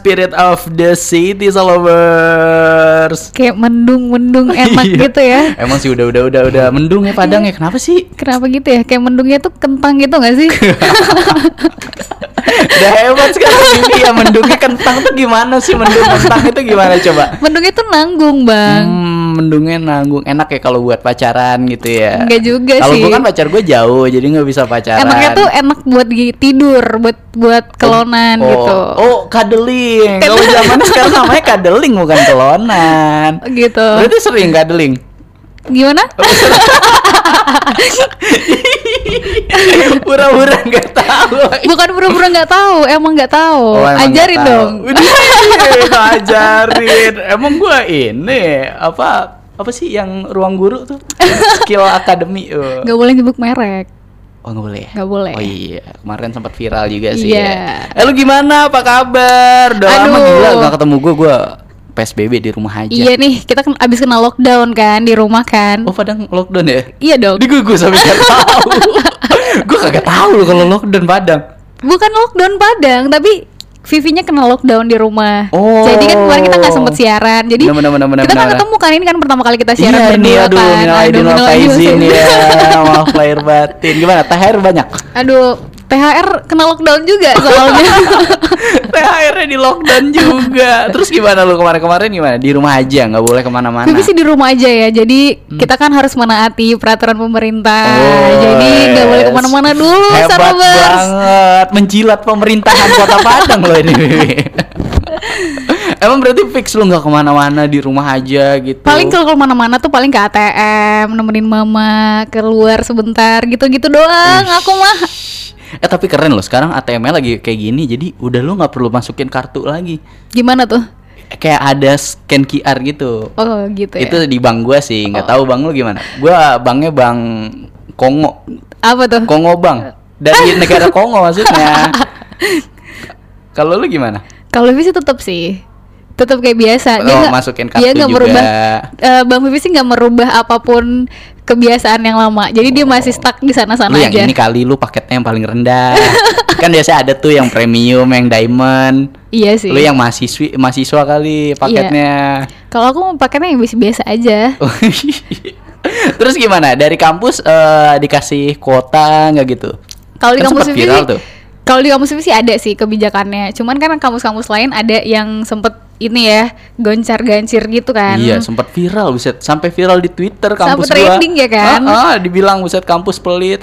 spirit of the city lovers. Kayak mendung-mendung enak Iya. gitu ya. Emang sih udah udah udah udah mendung ya Padang ya. Kenapa sih? Kenapa gitu ya? Kayak mendungnya tuh kentang gitu gak sih? Udah hebat sekarang ya mendungnya kentang tuh gimana sih mendung kentang itu gimana coba? mendungnya tuh nanggung bang. Hmm, mendungnya nanggung enak ya kalau buat pacaran gitu ya. Enggak juga Kalau sih. gue kan pacar gue jauh jadi nggak bisa pacaran. Enaknya tuh enak buat tidur, buat buat kelonan oh, gitu. Oh, cuddling. Kalau zaman sekarang namanya cuddling bukan kelonan. Gitu. Berarti sering cuddling. Gimana? Pura-pura nggak tahu. Bukan pura-pura nggak tahu, emang nggak tahu. Oh, emang Ajarin tahu. dong. Widih, ajarin. Emang gua ini apa apa sih yang ruang guru tuh skill academy oh. Nggak boleh nyebut merek. oh nggak boleh? Nggak boleh. oh iya kemarin sempat viral juga sih Iya. ya. eh lu gimana apa kabar udah lama Aduh. gila nggak ketemu gua gua psbb di rumah aja Iya nih, kita kan abis kena lockdown kan di rumah kan. oh padang lockdown ya Iya dong. di gua sampai nggak tahu gua kagak tahu loh kalau lockdown padang Bukan lockdown Padang, tapi Vivinya kena lockdown di rumah. Oh. Jadi kan kemarin kita nggak sempet siaran. Jadi Bener, bener, bener, kita kan ketemu kan ini kan pertama kali kita siaran iya ini berdua aduh kan. minal aidin wal minal aidin wal faizin faizin. ya maaf lahir batin gimana THR banyak Aduh, THR kena lockdown juga soalnya. THR-nya di lockdown juga. Terus gimana lu kemarin-kemarin gimana? Di rumah aja, nggak boleh ke mana-mana. Vivi sih di rumah aja ya. Jadi kita kan harus menaati peraturan pemerintah. Oh, Jadi nggak boleh yes. ke mana-mana dulu, Hebat Sarobers. banget, menjilat pemerintahan Kota Padang loh ini. Emang berarti fix lu nggak ke mana-mana di rumah aja gitu? Paling kalau ke mana-mana tuh paling ke ATM, nemenin mama keluar sebentar gitu-gitu doang. Aku mah Eh tapi keren loh sekarang ATM-nya lagi kayak gini, jadi udah lu nggak perlu masukin kartu lagi. gimana tuh? Kayak ada scan QR gitu. Oh gitu ya. Itu di bank gua sih, nggak tahu bang lu gimana. Gua banknya bank Kongo. Apa tuh? Kongo bang dari negara Kongo maksudnya. Kalau lu gimana? Kalau sih tetap sih. Tetap kayak biasa. Oh, nggak- masukin dia kartu nggak juga. merubah. eh, Bang Vivi sih nggak merubah apa pun kebiasaan yang lama. Jadi dia masih stuck di sana-sana Lu yang aja. ini kali lu paketnya yang paling rendah. kan biasa ada tuh yang premium, yang diamond. Iya sih. Lu yang mahasiswi mahasiswa kali paketnya. Kalau aku mau pakainya yang biasa-biasa aja. Terus gimana? Dari kampus eh, dikasih kuota nggak gitu? Kalau di Kan kampus viral sih, tuh. kalau di kampus sih ada sih kebijakannya. Cuman kan kampus-kampus lain ada yang sempet ini ya goncar-gancir gitu kan. Iya, sempat viral buset. Sampai viral di Twitter kampus Sampai gua. trending ya kan? Ah, ah, dibilang buset kampus pelit.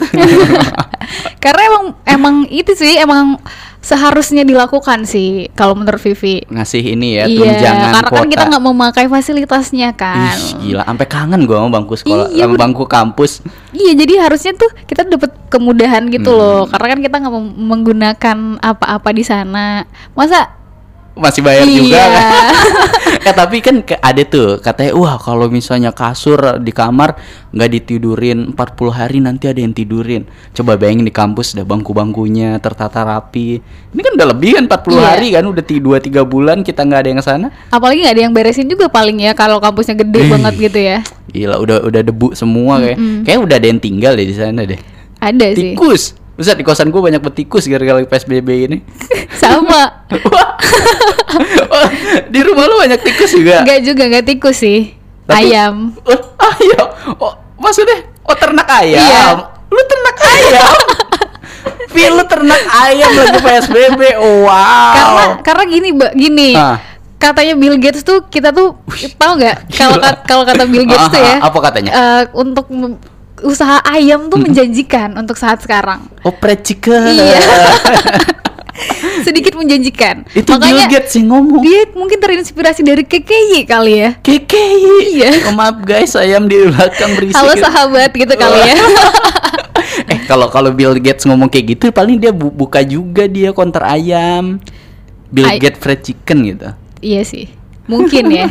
Karena emang emang itu sih emang seharusnya dilakukan sih kalau menurut Vivi. Ngasih ini ya iya, tunjangan karena kuota. kan kita nggak memakai fasilitasnya kan. Ih, gila, sampai kangen gua sama bangku sekolah, Iya, sama bangku kampus. Iya, jadi harusnya tuh kita dapat kemudahan gitu Hmm. loh. Karena kan kita nggak menggunakan apa-apa di sana. Masa Masih bayar Iya. juga kan? eh tapi kan ada tuh katanya wah kalau misalnya kasur di kamar nggak ditidurin 40 hari nanti ada yang tidurin. Coba bayangin di kampus udah bangku-bangkunya tertata rapi. Ini kan udah lebih kan 40 Iya. hari kan udah 2 3 bulan kita nggak ada yang ke sana. apalagi nggak ada yang beresin juga paling ya kalau kampusnya gede Ih. banget gitu ya. Gila udah udah debu semua kayak. Kayak udah ada yang tinggal deh di sana deh. Ada sih. Tikus. Bisa di kosan gue banyak betikus gara-gara PSBB ini. Sama. Wah. Di rumah lu banyak tikus juga. Nggak juga nggak tikus sih. Tapi- Ayam. Oh, ayam. Oh, maksudnya oh ternak ayam. Iya. Lu ternak ayam. Lu ternak ayam lagi PSBB. Oh, wow. Karena karena gini, gini. Ah. Katanya Bill Gates tuh kita tuh tahu nggak kalau kalau kata Bill Gates tuh ya. Ah, apa katanya? eh, untuk usaha ayam tuh menjanjikan untuk saat sekarang. Oh, fried chicken. Iya. Sedikit menjanjikan. Itu Bill Gates sih ngomong. dia mungkin terinspirasi dari KKY kali ya. KKI. Iya. Oh, maaf guys, ayam di belakang berisik. Halo sahabat gitu kali ya. eh, kalau kalau Bill Gates ngomong kayak gitu, paling dia bu- buka juga dia konter ayam. Bill Gates fried chicken gitu. iya sih. Mungkin ya.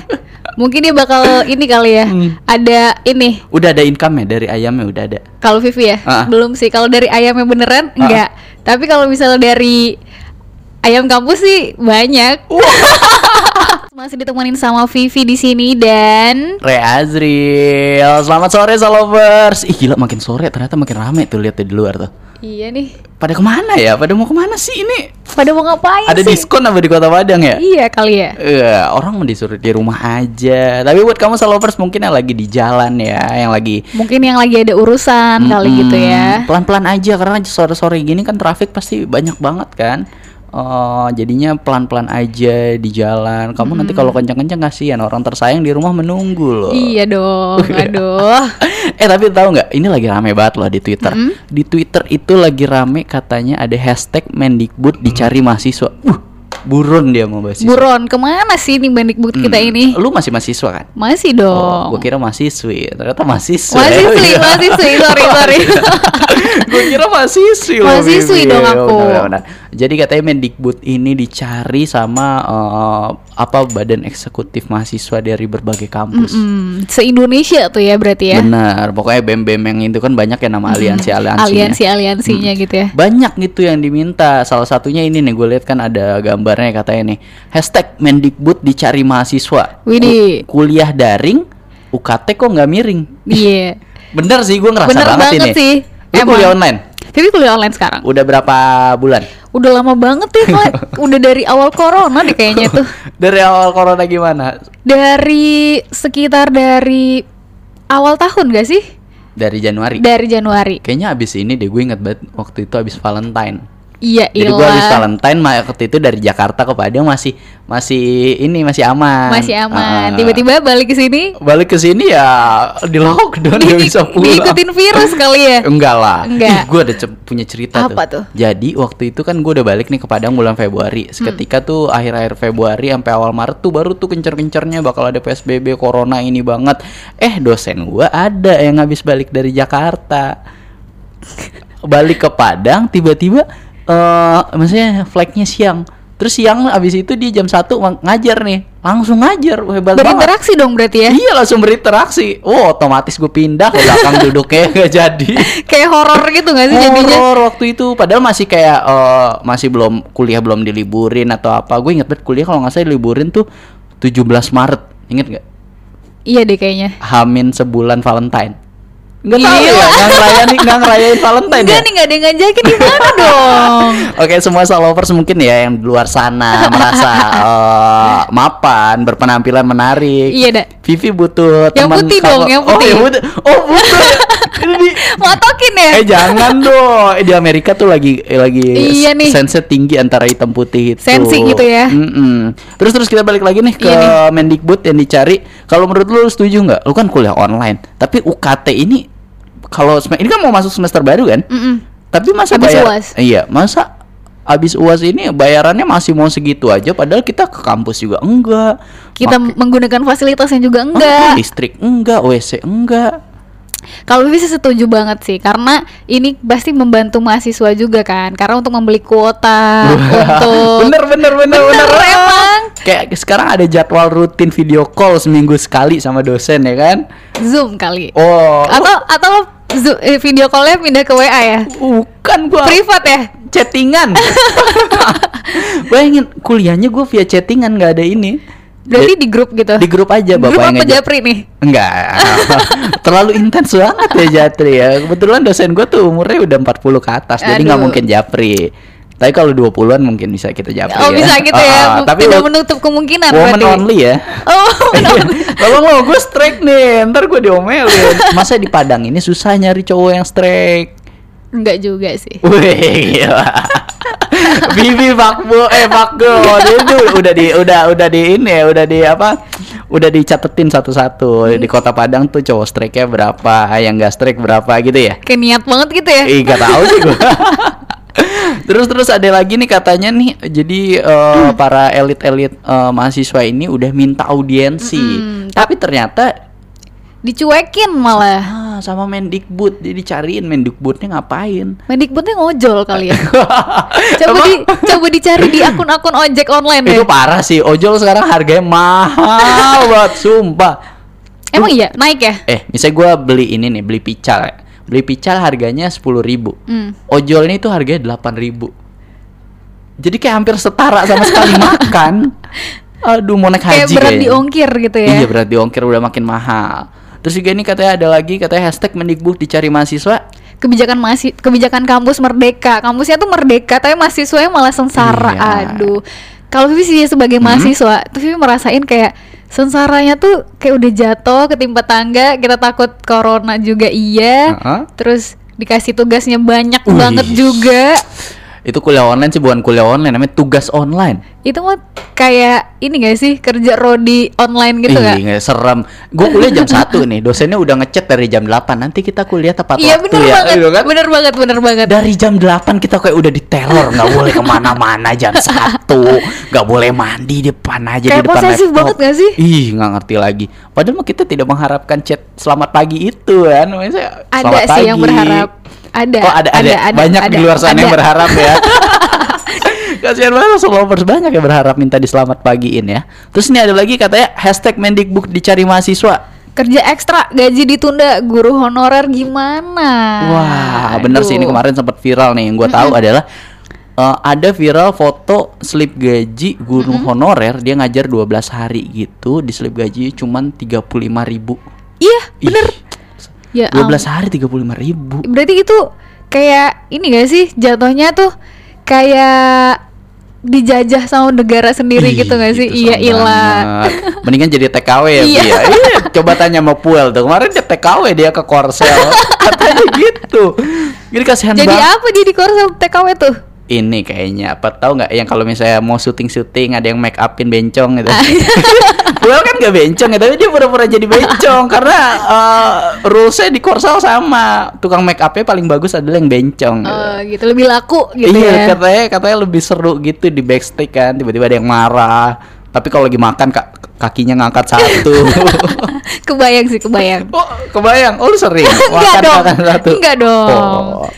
Mungkin dia bakal ini kali ya. Hmm. Ada ini Udah ada income ya dari ayamnya udah ada. Kalau Vivi ya, Ah. belum sih. Kalau dari ayamnya beneran enggak. Tapi kalau misalnya dari ayam kampus sih banyak. Masih ditemenin sama Vivi di sini dan Re Azril, selamat sore Salovers. Ih gila makin sore ternyata makin rame tuh lihat di luar tuh. iya nih pada ke mana ya? Pada mau ke mana sih ini? Pada mau ngapain Ada sih? diskon apa di Kota Padang ya? Iya kali ya. Iya, orang disuruh di rumah aja. Tapi buat kamu lovers mungkin yang lagi di jalan ya, yang lagi Mungkin yang lagi ada urusan kali Mm-mm, gitu ya. Pelan-pelan aja karena sore-sore gini kan traffic pasti banyak banget kan. Oh, jadinya pelan-pelan aja di jalan. Kamu nanti kalau kencang-kencang kasihan orang tersayang di rumah menunggu loh. Iya dong. Aduh. eh tapi tahu nggak? Ini lagi rame banget loh di Twitter. Di Twitter itu lagi rame katanya ada hashtag Mendikbud dicari mahasiswa. Uh, buron dia mau mahasiswa. Buron, ke mana sih nih Bandikbud kita Hmm, ini? Lu masih mahasiswa kan? Masih Oh, dong. gue kira mahasiswi. Ternyata mahasiswa. Mahasiswi, ya. mahasiswi, sorry, sorry. gue kira mahasiswi Mahasiswi dong aku. Benar, benar. Jadi katanya Mendikbud ini dicari sama eh, apa badan eksekutif mahasiswa dari berbagai kampus. Hmm, se-Indonesia tuh ya berarti ya. Benar, pokoknya BEM-BEM yang itu kan banyak ya nama aliansi-aliansinya. Aliansi-aliansinya gitu ya. Banyak gitu yang diminta. Salah satunya ini nih gue lihat kan ada gambarnya katanya nih. Hashtag Mendikbud dicari mahasiswa. Widih. Ku- kuliah daring, UKT kok nggak miring. Iya. Bener sih, gue ngerasa Bener banget, banget ini. sih. Lu kuliah online. Vivi kuliah online sekarang. Udah berapa bulan? Udah lama banget ya. Udah dari awal corona deh kayaknya tuh. Dari awal corona gimana? Dari sekitar dari awal tahun gak sih? Dari Januari. Dari Januari. Kayaknya abis ini deh gue inget banget waktu itu abis Valentine. Iya, Jadi gue abis ilah. Valentine waktu itu dari Jakarta ke Padang masih masih ini masih aman. Masih aman. Ah. Tiba-tiba balik ke sini balik ke sini ya di lockdown di, bisa pulang. diikutin virus kali ya. Enggak lah. Enggak. gue ada punya cerita Apa tuh? Jadi waktu itu kan gue udah balik nih ke Padang bulan Februari. Hmm. Seketika tuh akhir-akhir Februari sampai awal Maret tuh baru tuh kencer-kencernya bakal ada PSBB corona ini banget. Eh dosen gue ada yang habis balik dari Jakarta. balik ke Padang tiba-tiba eh maksudnya flagnya siang. Terus siang abis itu dia jam 1 ngajar nih. Langsung ngajar. Hebat banget. Berinteraksi dong berarti ya. Iya langsung berinteraksi. Oh otomatis gue pindah ke belakang duduknya gak jadi. Kayak horor gitu gak sih jadinya? Horor waktu itu. Padahal masih kayak eh, masih belum kuliah belum diliburin atau apa. Gue inget banget kuliah kalau nggak salah diliburin tuh 17 Maret. Ingat nggak? Iya deh kayaknya. Hamin sebulan Valentine. Nggak tahu Gila. ya, nggak ngerayain nggak ngerayain Valentine Enggak ya. nih nggak ada yang ngajakin gimana dong? Oke semua lovers mungkin ya yang di luar sana merasa eh, mapan berpenampilan menarik. Iya dah. Vivi butuh Yang teman putih kalau- dong, yang Oh, putih. yang putih. Oh, butuh. Ini Matokin ya? Eh jangan dong. Eh, di Amerika tuh lagi eh, lagi Iya nih. sense tinggi antara hitam putih itu. Sensi gitu ya. Mm-mm. Terus terus kita balik lagi nih ke Iya Mendikbud yang dicari. Kalau menurut lu, lu setuju nggak? Lu kan kuliah online. Tapi UKT ini kalau ini kan mau masuk semester baru kan? Mm-mm. Tapi masa Habis bayar? UAS. Iya, masa abis uas ini bayarannya masih mau segitu aja padahal kita ke kampus juga enggak Kita Pakai- menggunakan fasilitasnya juga enggak, enggak. listrik enggak WC enggak Kalau sih setuju banget sih karena ini pasti membantu mahasiswa juga kan. Karena untuk membeli kuota untuk bener bener bener Bener, bener emang. kayak sekarang ada jadwal rutin video call seminggu sekali sama dosen ya kan Zoom kali. oh Atau atau lo Zo- eh, video callnya pindah ke WA ya? bukan gua Privat ya? chattingan bayangin kuliahnya gua via chattingan nggak ada ini Berarti di grup gitu. di grup aja bapak grup yang apa Japri nih? Enggak Terlalu intens banget ya Jatri ya Kebetulan dosen gue tuh umurnya udah 40 ke atas Jadi nggak Aduh. mungkin Japri Tapi kalau 20-an mungkin bisa kita Japri Oh ya. bisa gitu ya, Bu- Tapi tidak wo- menutup kemungkinan woman berarti. only ya Oh. Tolong lo gue strike nih Ntar gue diomelin Masa di Padang ini susah nyari cowok yang strike enggak juga sih. Wih gila Bibi fuckbo eh Dia itu udah di udah udah di ini ya udah di apa udah dicatetin satu-satu di kota Padang tuh cowok strike-nya berapa yang gak strike berapa gitu ya Kayak niat banget gitu ya. Ih gak tahu sih gua Terus terus ada lagi nih katanya nih jadi eh, para elit-elit eh, mahasiswa ini udah minta audiensi Mm-mm. tapi ternyata Dicuekin malah. ah, sama Mendikbud dia dicariin Mendikbudnya ngapain Mendikbudnya ngojol kali ya. Coba di coba dicari di akun-akun ojek online itu ya. parah sih ojol sekarang harganya mahal banget sumpah Emang iya naik ya? eh misalnya gua beli ini nih beli pical ya. beli pical harganya sepuluh ribu Hmm. ojol ini tuh harganya delapan ribu jadi kayak hampir setara sama sekali makan aduh mau naik Kayak haji berat kayaknya. diongkir gitu ya. iya berat diongkir udah makin mahal terus juga ini katanya ada lagi katanya hashtag mendikbud dicari mahasiswa kebijakan masih kebijakan kampus merdeka. Kampusnya tuh merdeka tapi mahasiswanya malah sengsara. Iya. Aduh. Kalau Vivi sih sebagai mahasiswa, tuh Vivi merasain kayak sengsaranya tuh kayak udah jatuh ketimpa tangga, kita takut corona juga iya. Heeh. Terus dikasih tugasnya banyak Wih. banget juga. Itu kuliah online sih bukan kuliah online, namanya tugas online. Itu mah kayak ini gak sih kerja rodi online gitu Ih, gak? nggak serem. Gue kuliah jam 1 nih, dosennya udah ngechat dari jam 8. Nanti kita kuliah tepat Iya waktu bener ya. banget, gitu kan? bener banget, bener banget. Dari jam 8 kita kayak udah diteror, nggak boleh ke mana-mana jam 1 nggak boleh mandi depan aja Kayak di depan posesif laptop. banget nggak sih? Ih, nggak ngerti lagi. Padahal mah kita tidak mengharapkan chat selamat pagi itu kan. Maksudnya, Ada "Selamat sih yang pagi." berharap. Ada, Oh ada, ada, banyak di ada, luar sana yang ada. berharap ya. Kasihan banget followers banyak yang berharap minta di selamat pagiin ya. Terus ini ada lagi katanya hashtag Mendikbud dicari mahasiswa. Kerja ekstra, gaji ditunda, guru honorer gimana? Wah, bener sih ini Aduh. kemarin sempat viral nih. Yang gue tahu adalah eh, ada viral foto slip gaji guru honorer dia ngajar 12 hari gitu di slip gaji cuman 35.000 ribu Iya, bener. Ya, 12 ampun. hari 35.000 ribu Berarti itu kayak ini gak sih jatuhnya tuh kayak dijajah sama negara sendiri Ih, gitu gak sih? gitu, Iya ilah. Mendingan jadi TKW ya, Bi, Iya. ya. Iya, coba tanya sama Puel tuh. Kemarin dia TKW dia ke Korsel. Katanya gitu. Jadi kasihan Jadi apa dia di Korsel TKW tuh? Ini kayaknya apa tahu nggak yang kalau misalnya mau syuting-syuting ada yang make upin bencong gitu. Ah. Puel kan gak bencong ya, tapi dia pura-pura jadi bencong karena uh, rulesnya di Korsel sama. Tukang make upnya paling bagus adalah yang bencong gitu. Oh, gitu lebih laku gitu iya, ya. katanya katanya lebih seru gitu di backstage kan. Tiba-tiba ada yang marah. Tapi kalau lagi makan kak, kakinya ngangkat satu. kebayang sih, kebayang. oh, kebayang. Oh, lu sering Enggak dong. makan satu. Enggak dong. Oh.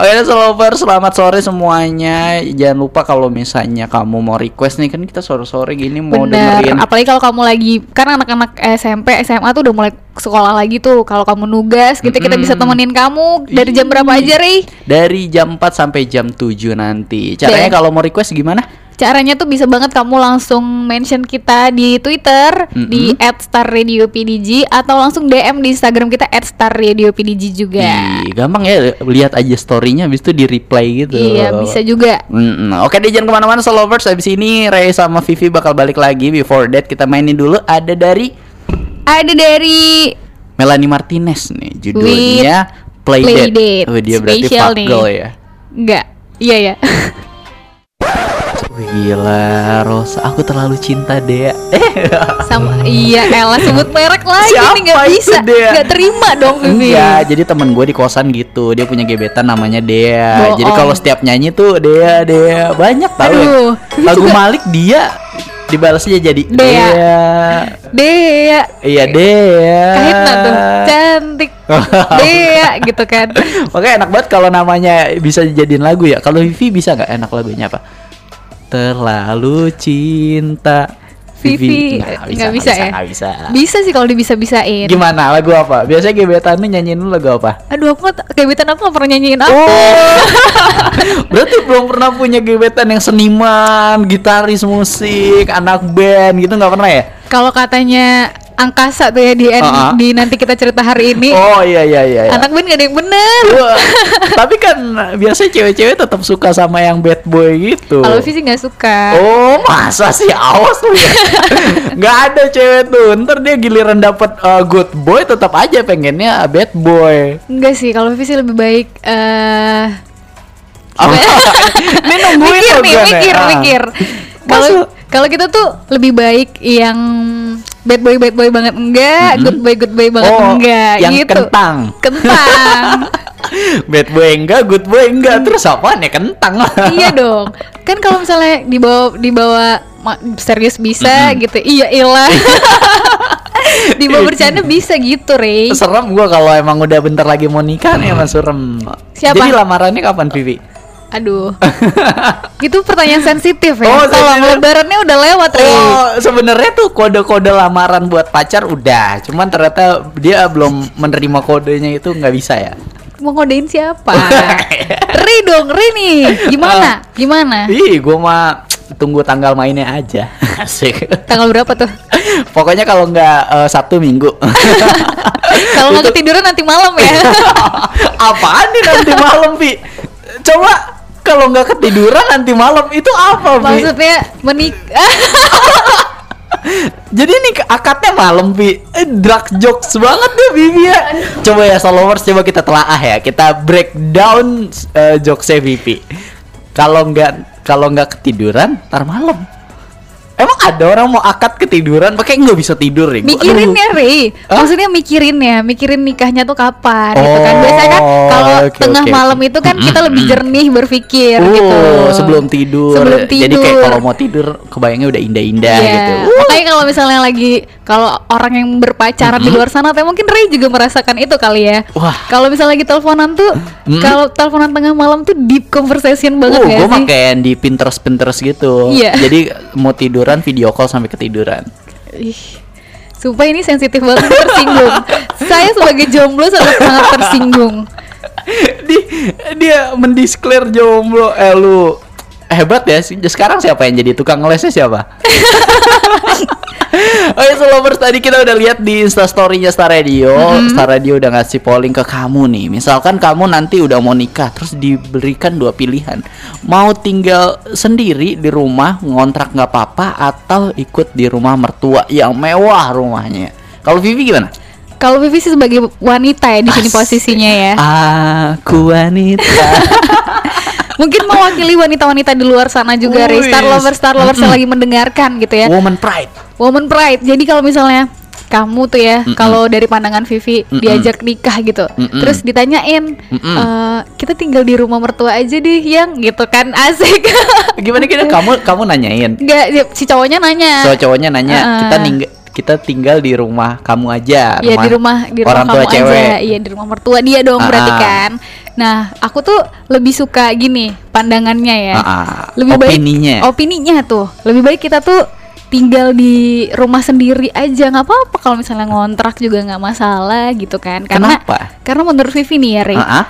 Oke, okay, Slover, selamat sore semuanya. Jangan lupa kalau misalnya kamu mau request nih kan kita sore-sore gini mau Bener, dengerin apalagi kalau kamu lagi kan anak-anak SMP, SMA tuh udah mulai sekolah lagi tuh. Kalau kamu nugas gitu kita bisa temenin kamu dari jam berapa aja, Ri? dari jam 4 sampai jam 7 nanti. Caranya kalau mau request gimana? Caranya tuh bisa banget kamu langsung mention kita di Twitter di @starradiopdg atau langsung DM di Instagram kita @starradiopdg juga. Ih, gampang ya lihat aja story-nya habis itu di reply gitu. Iya, bisa juga. Mm-mm. Oke deh jangan ke mana-mana Slovers Habis ini Ray sama Vivi bakal balik lagi Before that kita mainin dulu Ada dari Ada dari Melanie Martinez nih Judulnya Play, Play Date, Date. Oh, Dia berarti fuck nih. girl ya enggak. Iya ya. Gila Rosa Aku terlalu cinta Dea Eh Sama iya Ella sebut merek lagi Siapa nih nggak itu bisa. dia? nggak terima dong Vivi. Enggak, jadi temen gue di kosan gitu Dia punya gebetan namanya Dea Bohong. Jadi kalau setiap nyanyi tuh Dea, Dea Banyak ya Aduh, Vivi Lagu juga- Malik dia Dibalasnya jadi Dea. Dea Dea Iya Dea Kahitna tuh cantik Dea gitu kan Makanya enak banget kalau namanya bisa dijadiin lagu ya. Kalau Vivi bisa nggak enak lagunya apa? Terlalu cinta. Vivi nggak bisa, ya nggak bisa. bisa sih kalau dibisa-bisain Gimana lagu apa? Biasanya gebetan lu nyanyiin lu lagu apa? aduh aku gebetan aku nggak pernah nyanyiin apa Oh, berarti belum pernah punya gebetan yang seniman, gitaris musik, anak band gitu nggak pernah ya? kalau katanya angkasa tuh ya di, Uh-uh. di nanti kita cerita hari ini Oh iya iya iya. iya. anak band gak ada yang bener Wah, tapi kan biasanya cewek-cewek tetap suka sama yang bad boy gitu. kalau Vivi sih nggak suka Oh masa sih awas tuh ya Nggak ada cewek tuh Ntar dia giliran dapet uh, good boy Tetap aja pengennya bad boy Enggak sih, kalau Vivi sih lebih baik eh Apa? Ini nungguin mikir nih, mikir, Ah. mikir. Kalau. Kalau kita tuh lebih baik yang bad boy bad boy banget enggak, Mm-mm. good boy good boy banget Oh, enggak yang gitu. kentang Kentang. Bad boy enggak, good boy enggak Terus apaan ya kentang iya dong. Kan kalau misalnya dibawa dibawa serius bisa gitu. Iya ilah. dibawa bercanda bisa gitu, Rey. Serem gua kalau emang udah bentar lagi mau nikah nih emang serem Siapa? Jadi lamarannya kapan Vivi? Aduh. Itu pertanyaan sensitif ya. Oh, sensitif. lebarannya udah lewat, Rey. Oh, sebenarnya tuh kode-kode lamaran buat pacar udah, cuman ternyata dia belum menerima kodenya itu nggak bisa ya. Mau ngodein siapa? Ri dong, Ri nih. Gimana? Gimana? Ih, gua mah tunggu tanggal mainnya aja. Asik. Tanggal berapa tuh? Pokoknya kalau nggak eh, Sabtu Minggu. Kalau nggak ketiduran nanti malam ya. Apaan nih nanti malam, Pi? Coba kalau nggak ketiduran nanti malam itu apa, Pi? Maksudnya menikah. Jadi ini akadnya malam, Pi. Eh, drug jokes banget deh, Bibi ya. Coba ya, followers coba kita telaah ya. Kita breakdown uh, jokesnya Bibi. Kalau nggak kalau nggak ketiduran, ntar malam. Emang ada orang mau akad ketiduran pakai nggak bisa tidur ya? Mikirin ya Ri Hah? maksudnya mikirin ya mikirin nikahnya tuh kapan gitu kan biasanya kan Oh, kalau oke, tengah oke, malam itu kan kita lebih jernih berpikir Oh, gitu sebelum tidur. sebelum tidur Jadi kayak kalau mau tidur kebayangnya udah indah-indah Iya. gitu. makanya kalau misalnya lagi kalau orang yang berpacaran di luar sana teh mungkin Ray juga merasakan itu kali ya Wah. kalau misalnya lagi teleponan tuh kalau teleponan tengah malam tuh deep conversation banget Oh, ya gue sih kayak yang di Pinterest Pinterest gitu. Iya. Jadi mau tiduran video call sampai ketiduran. Ih, Sumpah ini sensitif banget tersinggung. Saya sebagai jomblo sangat sangat tersinggung. di dia mendisklare jomblo eh lu hebat ya sih sekarang siapa yang jadi tukang lesnya siapa Oh ya lovers tadi kita udah lihat di instastorynya Star Radio. Star Radio udah ngasih polling ke kamu nih. Misalkan kamu nanti udah mau nikah Terus diberikan dua pilihan. Mau tinggal sendiri di rumah Ngontrak nggak apa-apa Atau ikut di rumah mertua yang mewah rumahnya. Kalau Vivi gimana? Kalau Vivi sih sebagai wanita ya di sini posisinya ya. Aku wanita Mungkin mewakili wanita-wanita di luar sana juga, Ray. Star lovers, star lovers yang lagi mendengarkan gitu ya. Woman pride Woman pride. Jadi kalau misalnya kamu tuh ya, kalau dari pandangan Vivi diajak nikah gitu, Mm-mm. terus ditanyain, Mm-mm. "Eh, kita tinggal di rumah mertua aja deh, yang gitu kan asik. Gimana kita kamu kamu nanyain Enggak, si cowoknya nanya. so cowoknya nanya Heeh. kita ning- kita tinggal di rumah kamu aja Iya di rumah di rumah orang tua kamu cewek aja. Iya di rumah mertua dia dong berarti Ah. kan. Nah, aku tuh lebih suka gini pandangannya ya. Ah, ah. Lebih Opininya. baik opininya tuh. Lebih baik kita tuh tinggal di rumah sendiri aja nggak apa-apa kalau misalnya ngontrak juga nggak masalah gitu kan. Karena Kenapa? karena menurut Vivi nih ya, Rey, Ah, ah.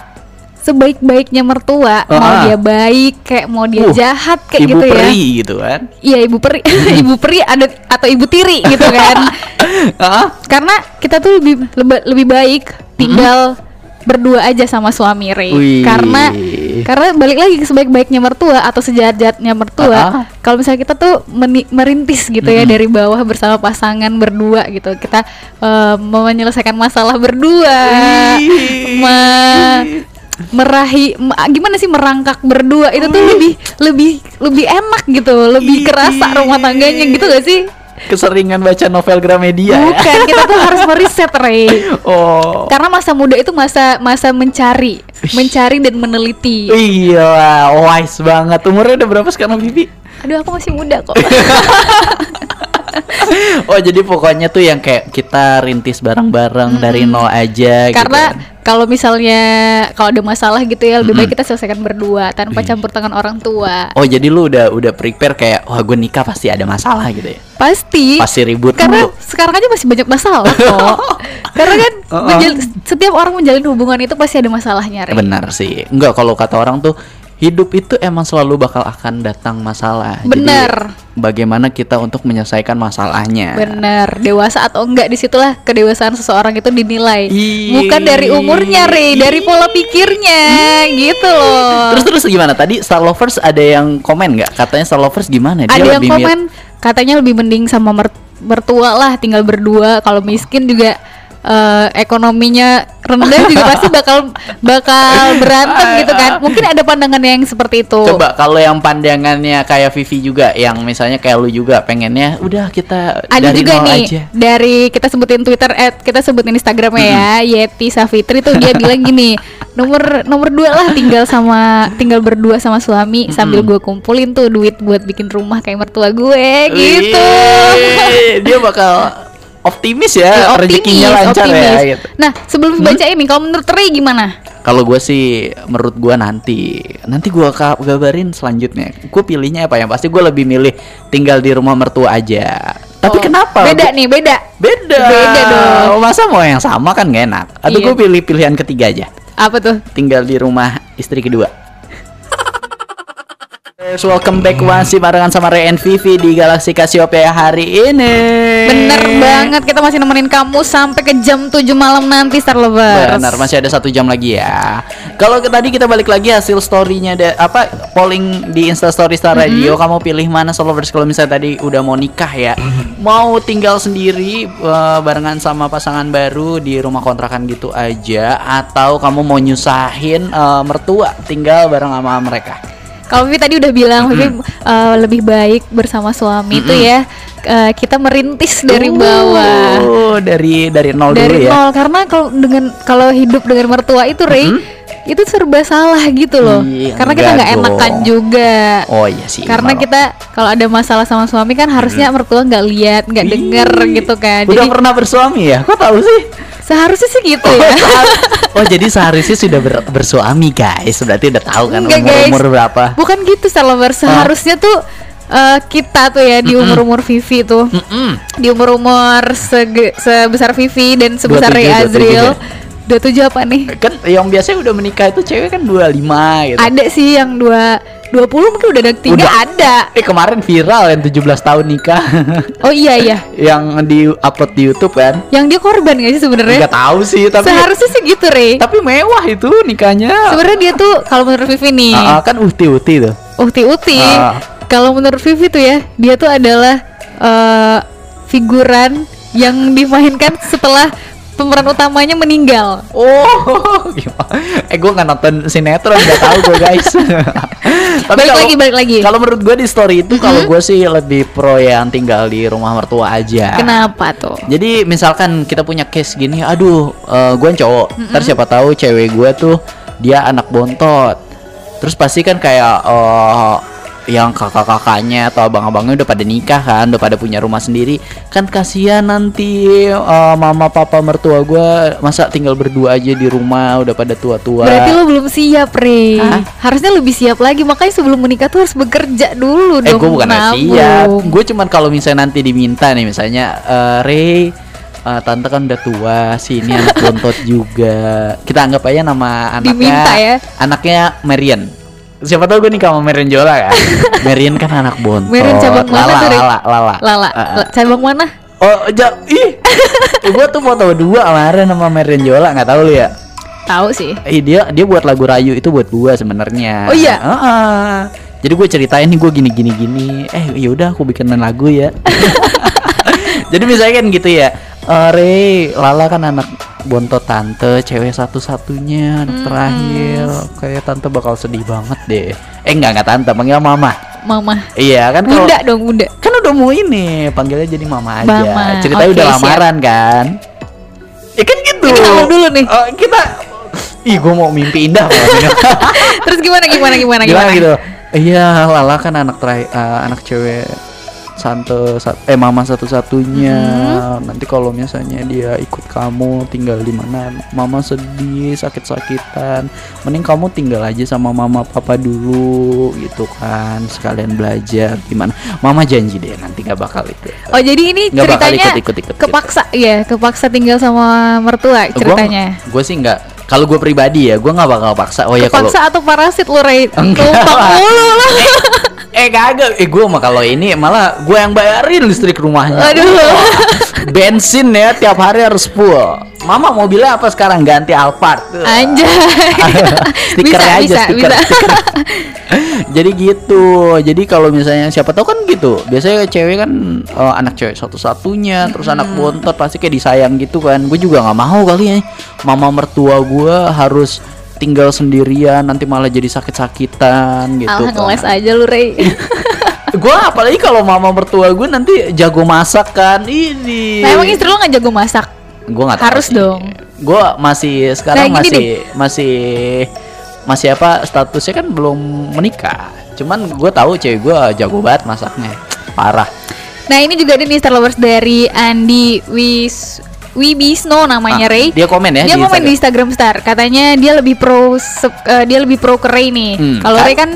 Sebaik-baiknya mertua, mau Ah. dia baik kayak mau dia Uh, jahat kayak ibu gitu ya. peri gitu kan Iya, ibu peri, ibu peri ada atau ibu tiri gitu kan. Ah, karena kita tuh lebih lebih baik tinggal berdua aja sama suami Wih. karena karena balik lagi ke sebaik-baiknya mertua atau sejahat-jahatnya mertua Ah, ah. kalau misalnya kita tuh meni- merintis gitu ya dari bawah bersama pasangan berdua gitu kita eh, menyelesaikan masalah berdua Wih. me- merahi me- gimana sih merangkak berdua? Itu tuh lebih lebih lebih enak gitu lebih Ih. kerasa rumah tangganya gitu gak sih? Keseringan baca novel Gramedia ya? Bukan kita tuh harus meriset Ray oh. Karena masa muda itu masa masa mencari mencari dan meneliti. Iya wise banget. Umurnya udah berapa sekarang Vivi aduh aku masih muda kok oh jadi pokoknya tuh yang kayak kita rintis bareng-bareng dari nol aja karena gitu kan. kalau misalnya kalau ada masalah gitu ya lebih baik kita selesaikan berdua tanpa campur tangan orang tua Oh jadi lu udah udah prepare kayak wah gue nikah pasti ada masalah gitu ya? pasti Pasti ribut karena mulu. sekarang aja masih banyak masalah kok karena kan Uh-uh. menjal- setiap orang menjalin hubungan itu pasti ada masalahnya Rey. Benar sih. Enggak kalau kata orang tuh hidup itu emang selalu bakal akan datang masalah. Jadi, Benar. bagaimana kita untuk menyelesaikan masalahnya? Bener, dewasa atau enggak di situlah kedewasaan seseorang itu dinilai Ih. Bukan dari umurnya, Rey, dari pola pikirnya gitu loh Terus terus gimana tadi Star Lovers ada yang komen nggak? Katanya Star Lovers gimana? Dia Ada yang komen katanya lebih mending sama mer- mertua lah tinggal berdua Kalau miskin juga eh, ekonominya rendah juga pasti bakal bakal berantem gitu kan. Mungkin ada pandangan yang seperti itu. Coba kalau yang pandangannya kayak Vivi juga, yang misalnya kayak lu juga pengennya, udah kita ada dari juga nol nih aja. dari kita sebutin Twitter at kita sebutin Instagramnya ya Yeti Safitri tuh dia bilang gini nomor nomor dua lah tinggal sama tinggal berdua sama suami sambil gue kumpulin tuh duit buat bikin rumah kayak mertua gue gitu. Wih, dia bakal optimis ya, Ya, rezekinya lancar ya. Gitu. Nah sebelum baca ini kalau menurut Ray gimana? Kalau gue sih, menurut gue nanti, nanti gue kabarin selanjutnya. Gue pilihnya apa yang pasti gue lebih milih tinggal di rumah mertua aja. Tapi Oh, kenapa? Beda Gua- nih beda. Beda. Beda dong. Masa mau yang sama kan gak enak. Atau Iya. gue pilih pilihan ketiga aja. Apa tuh? Tinggal di rumah istri kedua. Lovers, welcome back masih barengan sama Ray and Vivi di Galaxy Cassiopeia hari ini. Bener banget kita masih nemenin kamu sampai ke jam 7 malam nanti Star Lovers. Benar, masih ada satu jam lagi ya. Kalau tadi kita balik lagi hasil storynya ada apa polling di Insta Story Star Mm-hmm. Radio, kamu pilih mana Star Lovers kalau misalnya tadi udah mau nikah ya, mau tinggal sendiri eh, barengan sama pasangan baru di rumah kontrakan gitu aja, atau kamu mau nyusahin eh, mertua tinggal bareng sama mereka. Kalau Vivi tadi udah bilang Vivi uh, lebih baik bersama suami itu ya uh, kita merintis dari bawah. Oh, dari dari nol Dari dulu ya. nol karena kalau dengan kalau hidup dengan mertua itu Ray itu serba salah gitu loh. Iya, karena kita nggak enakan juga. Oh iya sih. Karena kita kalau ada masalah sama suami kan harusnya mertua nggak lihat, nggak denger gitu kan. Udah Jadi pernah bersuami ya? Kok tahu sih? Seharusnya sih gitu ya. oh jadi seharusnya sudah ber- bersuami guys Berarti udah tahu kan Enggak, umur guys. umur berapa Bukan gitu Salabar, seharusnya tuh eh, kita tuh ya di umur-umur Vivi tuh Mm-mm. di umur-umur sebesar Vivi dan sebesar 27, Ray 27 Azril. ya? 27 apa nih? Kan yang biasanya udah menikah itu cewek kan 25 gitu Ada sih yang dua 20 mungkin udah ada tiga Udah. ada. Eh kemarin viral yang 17 tahun nikah Oh iya iya. Yang di upload di Youtube kan Yang dia korban gak sih sebenarnya? Nggak tahu sih tapi Seharusnya sih gitu, Ray. Tapi mewah itu nikahnya Sebenarnya dia tuh kalau menurut Vivi nih, Ah, ah, Kan uhti-uhti tuh Ukti-Uti. Ah. Kalau menurut Vivi tuh ya, dia tuh adalah eh, figuran yang dimainkan setelah pemeran utamanya meninggal. Oh, gimana? Eh gue nggak nonton sinetron nggak tahu gue guys. Tapi Balik kalau- lagi, balik lagi. Kalau menurut gue di story itu kalau gue sih lebih pro yang tinggal di rumah mertua aja. Kenapa tuh? Jadi misalkan kita punya case gini, aduh, gue cowok, ntar siapa tahu cewek gue tuh dia anak bontot, terus pasti kan kayak eh, yang kakak-kakaknya atau abang-abangnya udah pada nikah kan, udah pada punya rumah sendiri, kan kasihan nanti eh, mama papa mertua gue masa tinggal berdua aja di rumah udah pada tua-tua. Berarti lo belum siap, Re. Hah? Harusnya lebih siap lagi. Makanya sebelum menikah tuh harus bekerja dulu Eh dong. gue bukan siap Gue cuman kalau misalnya nanti diminta nih Misalnya eh, Ray eh, Tante kan udah tua Si ini anak bontot juga Kita anggap aja nama anaknya Diminta ya? Anaknya Marian Siapa tahu gue nikah sama Marian Jola kan Marian kan anak bontot Marian cabang mana Lala, tuh? Lala, Lala Lala, la- cabang mana? Oh ja, ih Gue tuh foto berdua kemarin sama Marian Jola nggak tahu lu ya Tahu sih. Eh dia dia buat lagu Rayu itu buat gua sebenarnya. Oh iya? Heeh. Jadi gue ceritain nih gue gini gini gini. Eh yaudah aku bikin lagu ya. Jadi misalnya kan gitu ya. Re, Lala kan anak bontot tante, cewek satu-satunya, anak terakhir. Kayak tante bakal sedih banget deh. Eh enggak enggak tante, panggil mama. Mama. Iya kan kalau Bunda dong, bunda. kan udah mau ini, panggilnya jadi mama aja. Mama, Ceritanya oke, udah siap. lamaran kan. Ya kan gitu. Kita dulu nih. Eh, kita Ih, gue mau mimpi indah. Terus gimana gimana gimana Gimana gimana? gitu? Iya, Lala kan anak terakhir, eh, anak cewek sante eh mama satu-satunya. Hmm. Nanti kalau misalnya dia ikut kamu tinggal di mana, mama sedih, sakit-sakitan. Mending kamu tinggal aja sama mama papa dulu gitu kan, sekalian belajar gimana. Mama janji deh nanti gak bakal itu. Oh jadi ini Nggak bakal ceritanya ikut-ikut-ikut gitu. kepaksa ya, kepaksa tinggal sama mertua ceritanya. Gue sih nggak. Kalau gue pribadi ya, gue nggak bakal paksa. Oh ya kalau kepaksa atau parasit lo Ray? Enggak mulu lo. Eh kagak, eh gue mah kalau ini malah gue yang bayarin listrik rumahnya. Aduh. Bensin ya tiap hari harus full. Mama mobilnya apa sekarang ganti Alphard. Anjay. stiker bisa, aja bisa, stiker. bisa. stiker. Jadi gitu. Jadi kalau misalnya siapa tahu kan gitu. Biasanya cewek kan eh, anak cewek satu-satunya, terus anak bontot pasti kayak disayang gitu kan. Gue juga nggak mau kali ya. Mama mertua gue harus tinggal sendirian nanti malah jadi sakit-sakitan gitu Alah ngeles kan. aja lu Ray. gue apalagi kalau mama mertua gue nanti jago masak kan ini nah emang istri lo nggak jago masak? gue nggak tahu Harus sih. dong. gue masih sekarang Nah, masih masih masih apa statusnya kan belum menikah cuman gue tahu cewek gue jago banget masaknya parah Nah ini juga ada nih Star Lovers dari Andi Wis Wibisno namanya Ah, Ray. dia komen ya Dia di komen di Instagram Star. Katanya dia lebih pro eh, dia lebih pro ke Ray nih. Hmm, Kalau? Ray kan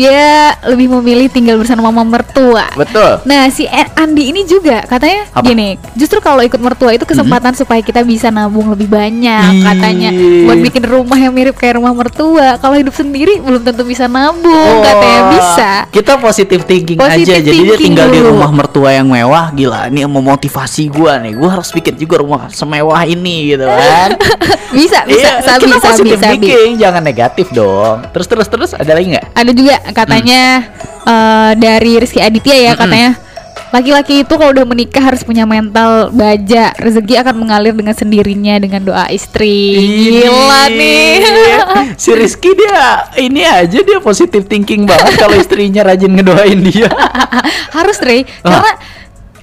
dia lebih memilih tinggal bersama mama mertua. Betul. Nah, si A- Andi ini juga katanya Apa? gini, justru kalau ikut mertua itu kesempatan supaya kita bisa nabung lebih banyak katanya buat bikin rumah yang mirip kayak rumah mertua. Kalau hidup sendiri belum tentu bisa nabung, katanya Wah, bisa. Kita positif thinking Positive aja. Jadi dia thinking tinggal di dulu. rumah mertua yang mewah, gila. Ini memotivasi gua nih. Gua harus bikin juga rumah semewah ini gitu kan. Bisa, bisa, Iya, sabi, kita sabi, positif sabi. thinking, jangan negatif dong. Terus terus terus ada lagi nggak? Ada juga katanya eh, dari Rizky Aditya ya katanya laki-laki itu kalau udah menikah harus punya mental baja, rezeki akan mengalir dengan sendirinya dengan doa istri. Gila nih. si Rizky dia ini aja dia positif thinking banget kalau istrinya rajin ngedoain dia. harus Rey Ah. karena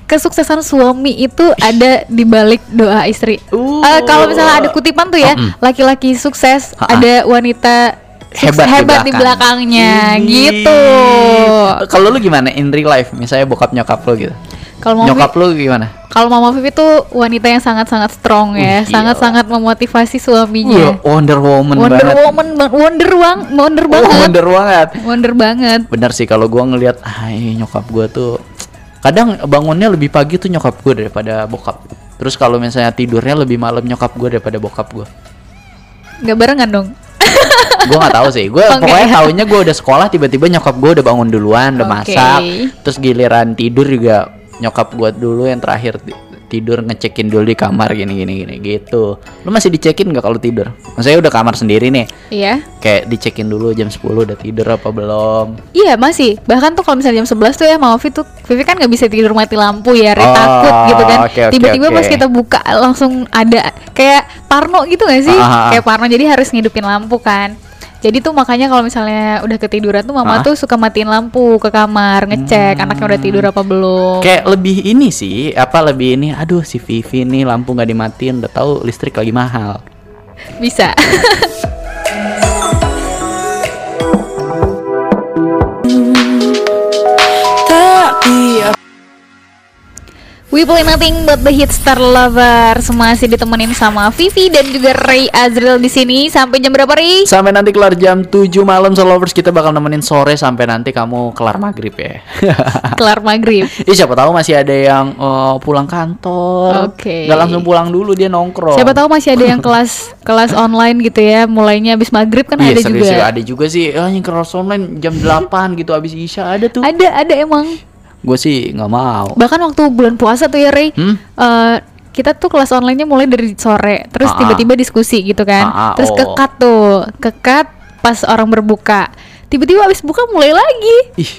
kesuksesan suami itu ada di balik doa istri. Uh. Eh, kalau misalnya ada kutipan tuh ya, laki-laki sukses Ha-ha. ada wanita sukses- hebat, di, belakangnya gitu. Kalau lu gimana in real life? Misalnya bokap nyokap lu gitu. Kalau mau Nyokap lu gimana? Kalau Mama Vivi tuh wanita yang sangat-sangat strong ya, sangat-sangat memotivasi suaminya. Wonder Woman Wonder banget. Woman, bang- Wonder Wang, Wonder Oh, banget, wonder banget. Wonder banget. Bener sih kalau gua ngelihat ah ini nyokap gua tuh kadang bangunnya lebih pagi tuh nyokap gua daripada bokap. Terus kalau misalnya tidurnya lebih malam nyokap gua daripada bokap gua. Nggak barengan dong. Gua nggak tahu sih. Gua Oh, pokoknya ya? tahunya gua udah sekolah tiba-tiba nyokap gua udah bangun duluan, udah Oke. masak. Terus giliran tidur juga nyokap gua dulu yang terakhir ti- tidur ngecekin dulu di kamar gini gini gini gitu. Lu masih dicekin nggak kalau tidur? Maksudnya udah kamar sendiri nih. Iya. Kayak dicekin dulu jam 10 udah tidur apa belum? Iya masih. Bahkan tuh kalau misalnya jam 11 tuh ya Mama Vivi tuh Vivi kan nggak bisa tidur mati lampu ya, Re, Oh, takut gitu kan. oke, oke, Tiba-tiba pas oke. kita buka langsung ada kayak Parno gitu gak sih? Ah, ah, ah. Kayak Parno jadi harus ngidupin lampu kan. Jadi tuh makanya kalau misalnya udah ketiduran tuh mama Ah. tuh suka matiin lampu ke kamar, ngecek anaknya udah tidur apa belum. Kayak lebih ini sih, apa lebih ini? Aduh si Vivi nih lampu nggak dimatiin, udah tahu listrik lagi mahal. Bisa. We play nothing but the hit star lovers masih ditemenin sama Vivi dan juga Ray Azril di sini sampai jam berapa Ray? Sampai nanti kelar jam 7 malam Solovers kita bakal nemenin sore sampai nanti kamu kelar maghrib ya. Kelar maghrib. Ih siapa tahu masih ada yang eh, pulang kantor. Oke. Nggak langsung pulang dulu dia nongkrong. Siapa tahu masih ada yang kelas kelas online gitu ya, mulainya habis maghrib kan Iya ada serius juga. ya, ada juga sih ah, yang kelas online jam 8 gitu abis isya ada tuh. Ada ada emang. Gue sih nggak mau. Bahkan waktu bulan puasa tuh ya Ray, Hmm? eh, kita tuh kelas onlinenya mulai dari sore, terus Ah, ah. tiba-tiba diskusi gitu kan, Ah, terus oh. kekat tuh, kekat pas orang berbuka, tiba-tiba habis buka mulai lagi. Ih,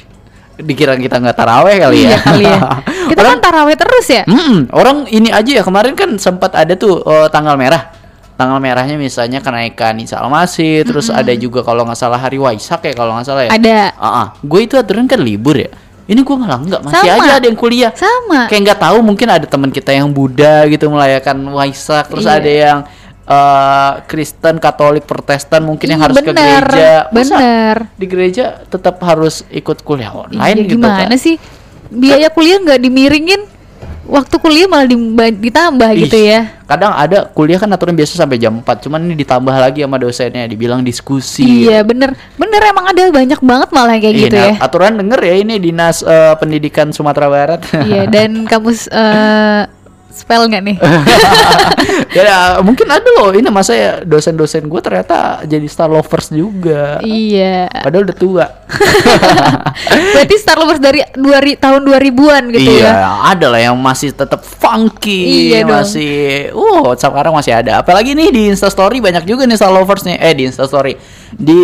dikira kita nggak taraweh kali ya. Iya kali ya. Kita Orang- kan taraweh terus ya. Mm-mm, orang ini aja ya kemarin kan sempat ada tuh eh, tanggal merah. Tanggal merahnya misalnya kenaikan Isa Al-Masih, terus ada juga kalau nggak salah hari Waisak ya kalau nggak salah ya. Ada. Gue itu aturan kan libur ya. Ini gue malah nggak, masih Sama. aja ada yang kuliah. Sama. Kayak nggak tahu mungkin ada teman kita yang Buddha gitu melayakan Waisak, terus Iya. ada yang eh, Kristen, Katolik, Protestan mungkin yang harus ke bener, gereja. Masa bener. Di gereja tetap harus ikut kuliah online Iya, gitu gimana kan. sih? Biaya kuliah nggak dimiringin, waktu kuliah malah ditambah Ih, gitu ya. Kadang ada kuliah kan aturan biasa sampai jam 4, cuman ini ditambah lagi sama dosennya dibilang diskusi. Iya bener, bener emang ada banyak banget malah kayak Iya, gitu nah, ya. Aturan denger ya ini Dinas eh, Pendidikan Sumatera Barat. Iya dan kamus eh, spell nggak nih? ya mungkin ada loh ini masa ya dosen-dosen gue ternyata jadi star lovers juga. iya. Padahal udah tua. Berarti Star Lovers dari dua tahun 2000-an gitu iya, ya. ada lah yang masih tetap funky, Iya dong. masih uh sekarang masih ada. Apalagi nih di Insta Story banyak juga nih Star Lovers nih. Eh di Insta Story. Di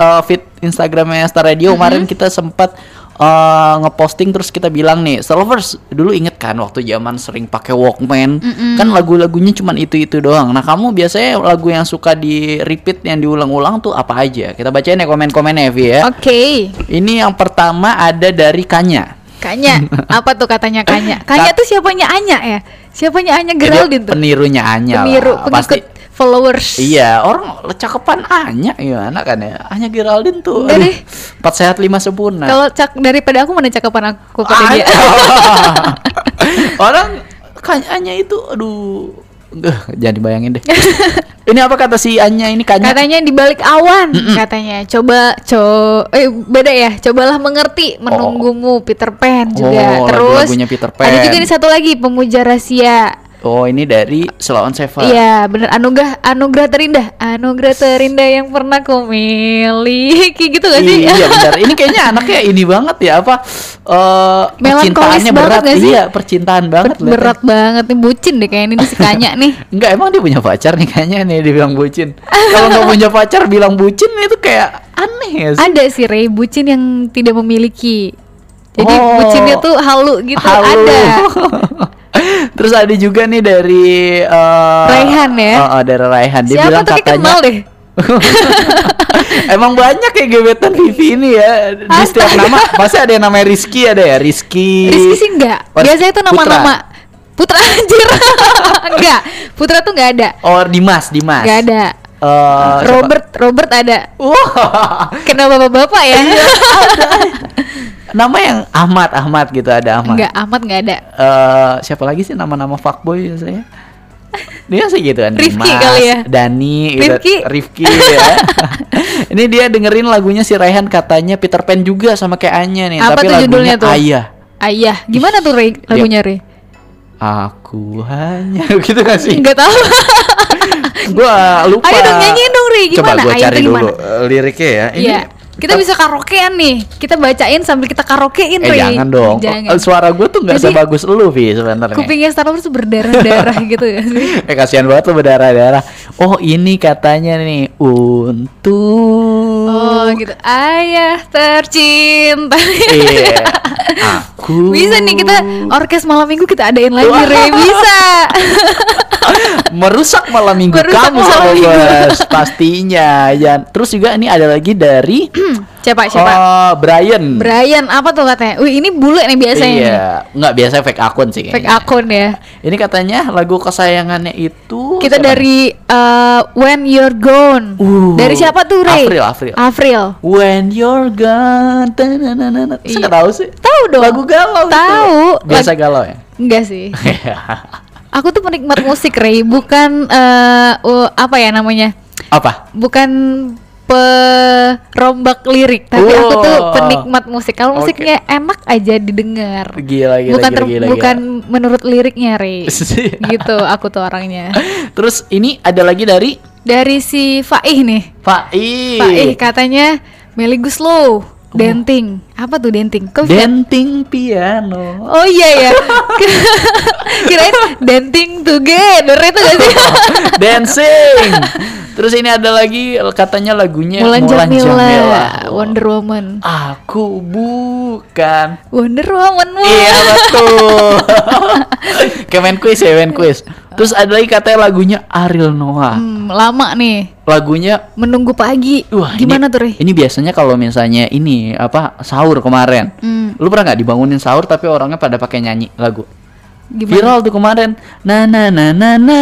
uh, feed Instagramnya Star Radio Mm-hmm. kemarin kita sempat uh, ngeposting terus kita bilang nih, Star Lovers dulu inget kan waktu zaman sering pakai Walkman, kan lagu-lagunya cuman itu-itu doang. Nah, kamu biasanya lagu yang suka di repeat yang diulang-ulang tuh apa aja? Kita bacain ya komen-komennya Evi ya. Oke. Ini yang pertama ada dari Kanya. Kanya, apa tuh katanya Kanya? Kanya Ka- tuh siapanya Anya ya? Siapanya Anya Geraldine tuh? penirunya Anya Peniru, lah. pengikut Pasti followers. Iya, orang cakepan Anya gimana kan ya? Anya Geraldine tuh. Deh. Empat sehat lima sempurna. Kalau cak daripada aku mana cakapan aku pada dia. Orang kan Anya itu aduh Duh, jangan dibayangin deh. ini apa kata si Anya ini kanya? Katanya di balik awan, katanya. Coba co eh beda ya. Cobalah mengerti menunggumu Peter Pan juga. Oh, Terus lagu-lagunya Peter Pan. Ada juga nih satu lagi pemuja rahasia. Oh, ini dari Selawan Seven. Iya, bener anugerah anugerah terindah, anugerah terindah yang pernah ku miliki gitu gak sih? Iya benar. Ini kayaknya anaknya ini banget ya apa eh Melankolis percintaannya banget berat. gak sih? Iya, percintaan banget liatnya. Berat banget nih bucin deh kayaknya ini si Kanya nih. Enggak emang dia punya pacar nih kayaknya nih dibilang bucin. Kalau nggak punya pacar bilang bucin itu kayak aneh ya sih. Ada sih Ray bucin yang tidak memiliki. Jadi Oh. bucinnya tuh halu gitu Halo. ada. Terus ada juga nih dari eh, Raihan ya? oh, oh, dari Raihan. Dia Siapa bilang tuh katanya kenal deh. Emang banyak kayak gebetan Vivi ini ya Di setiap nama Pasti ada yang namanya Rizky ada ya Rizky Rizky sih enggak. Biasanya itu nama-nama Putra anjir. enggak. Putra tuh enggak ada. Oh Dimas Dimas Enggak ada. Eh, siapa? Robert Robert ada. Wah Kenal bapak-bapak ya? Iya, Nama yang Ahmad Ahmad gitu ada Ahmad Enggak, amat enggak ada. Eh, Siapa lagi sih nama-nama fuckboy biasanya dia sih gitu kan Rifki kali ya? Dani gitu. Rifki. Rifki ya ini dia dengerin lagunya si Raihan katanya Peter Pan juga sama kayak Anya nih Apa tapi tuh lagunya judulnya tuh? Ayah Ayah. Gimana tuh Ray lagunya Ray? Aku hanya gitu gak sih? Enggak tahu. Gua lupa. Ayo dong nyanyiin dong. Coba Gimana? gua Ayah cari dulu eh, liriknya ya. Ini Iya. Kita bisa karaokean nih. Kita bacain sambil kita karaokein Eh Ray. jangan dong. Jangan. Eh, Suara gue tuh nggak sebagus lu Vi sebenarnya. Kupingnya Star Wars berdarah-darah gitu ya sih. Eh kasihan banget lu berdarah-darah. Oh ini katanya nih untuk. Oh gitu. Ayah tercinta. Iya. Aku. Bisa nih kita orkes malam minggu kita adain lagi. Ray bisa. merusak malam minggu Merusak kamu malam minggu. bos pastinya ya terus juga ini ada lagi dari siapa siapa? oh, Brian Brian apa tuh katanya? Wih ini bule nih biasanya nih. iya nggak biasa fake akun sih Fake kayaknya. akun ya. ini katanya lagu kesayangannya itu Kita siapa? dari uh, When You're Gone. Uh, dari siapa tuh Ray? April, April. April. When you're gone. Saya Iya. nggak tahu sih Tahu dong. lagu galau. Tahu. biasa galau ya Enggak sih. Aku tuh penikmat musik Ray, bukan uh, apa ya namanya? apa Bukan perombak lirik, tapi aku tuh Oh. penikmat musik. Kalau musiknya enak aja didengar. gila gila bukan gila, ter- gila, bukan gila. menurut liriknya, Ray. Iya. gitu aku tuh orangnya. terus ini ada lagi dari Dari si Faih nih. Fai Faih katanya Meli Guslow, denting. Apa tuh denting? Kok bisa- Denting piano Oh iya ya. Kirain dancing together itu gak sih? Dancing Terus ini ada lagi katanya lagunya Mulan Jamila, Jamila. Wonder Woman. Aku bukan Wonder Woman. Iya betul main quiz ya main quiz Terus ada lagi katanya lagunya Ariel Noah Hmm, lama nih. Lagunya Menunggu pagi. Wah Gimana ini, tuh, Rey? Ini biasanya kalau misalnya ini apa sahur kemarin Hmm, Lu pernah nggak dibangunin sahur tapi orangnya pada pakai nyanyi lagu gimana? Viral tuh kemarin. Na na na na na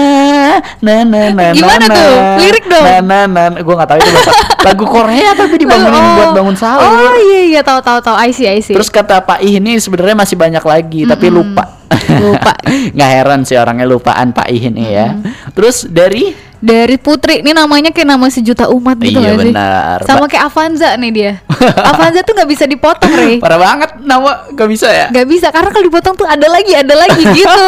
na na na Gimana na, tuh? Lirik dong. Na na na. Gue nggak tahu itu bahasa lagu Korea tapi dibangunin Oh. buat bangun sahur. Oh iya iya tahu tahu tahu. I see I see. Terus kata Pak Ih ini sebenarnya masih banyak lagi tapi lupa. Lupa. nggak heran sih orangnya lupaan Pak Ih ini ya. Terus dari dari Putri ini namanya kayak nama sejuta umat gitu Iya, nggak sih? benar. Sama kayak Avanza nih dia. Avanza tuh nggak bisa dipotong, Rey. parah banget nama gak bisa ya? Nggak bisa karena kalau dipotong tuh ada lagi, ada lagi gitu.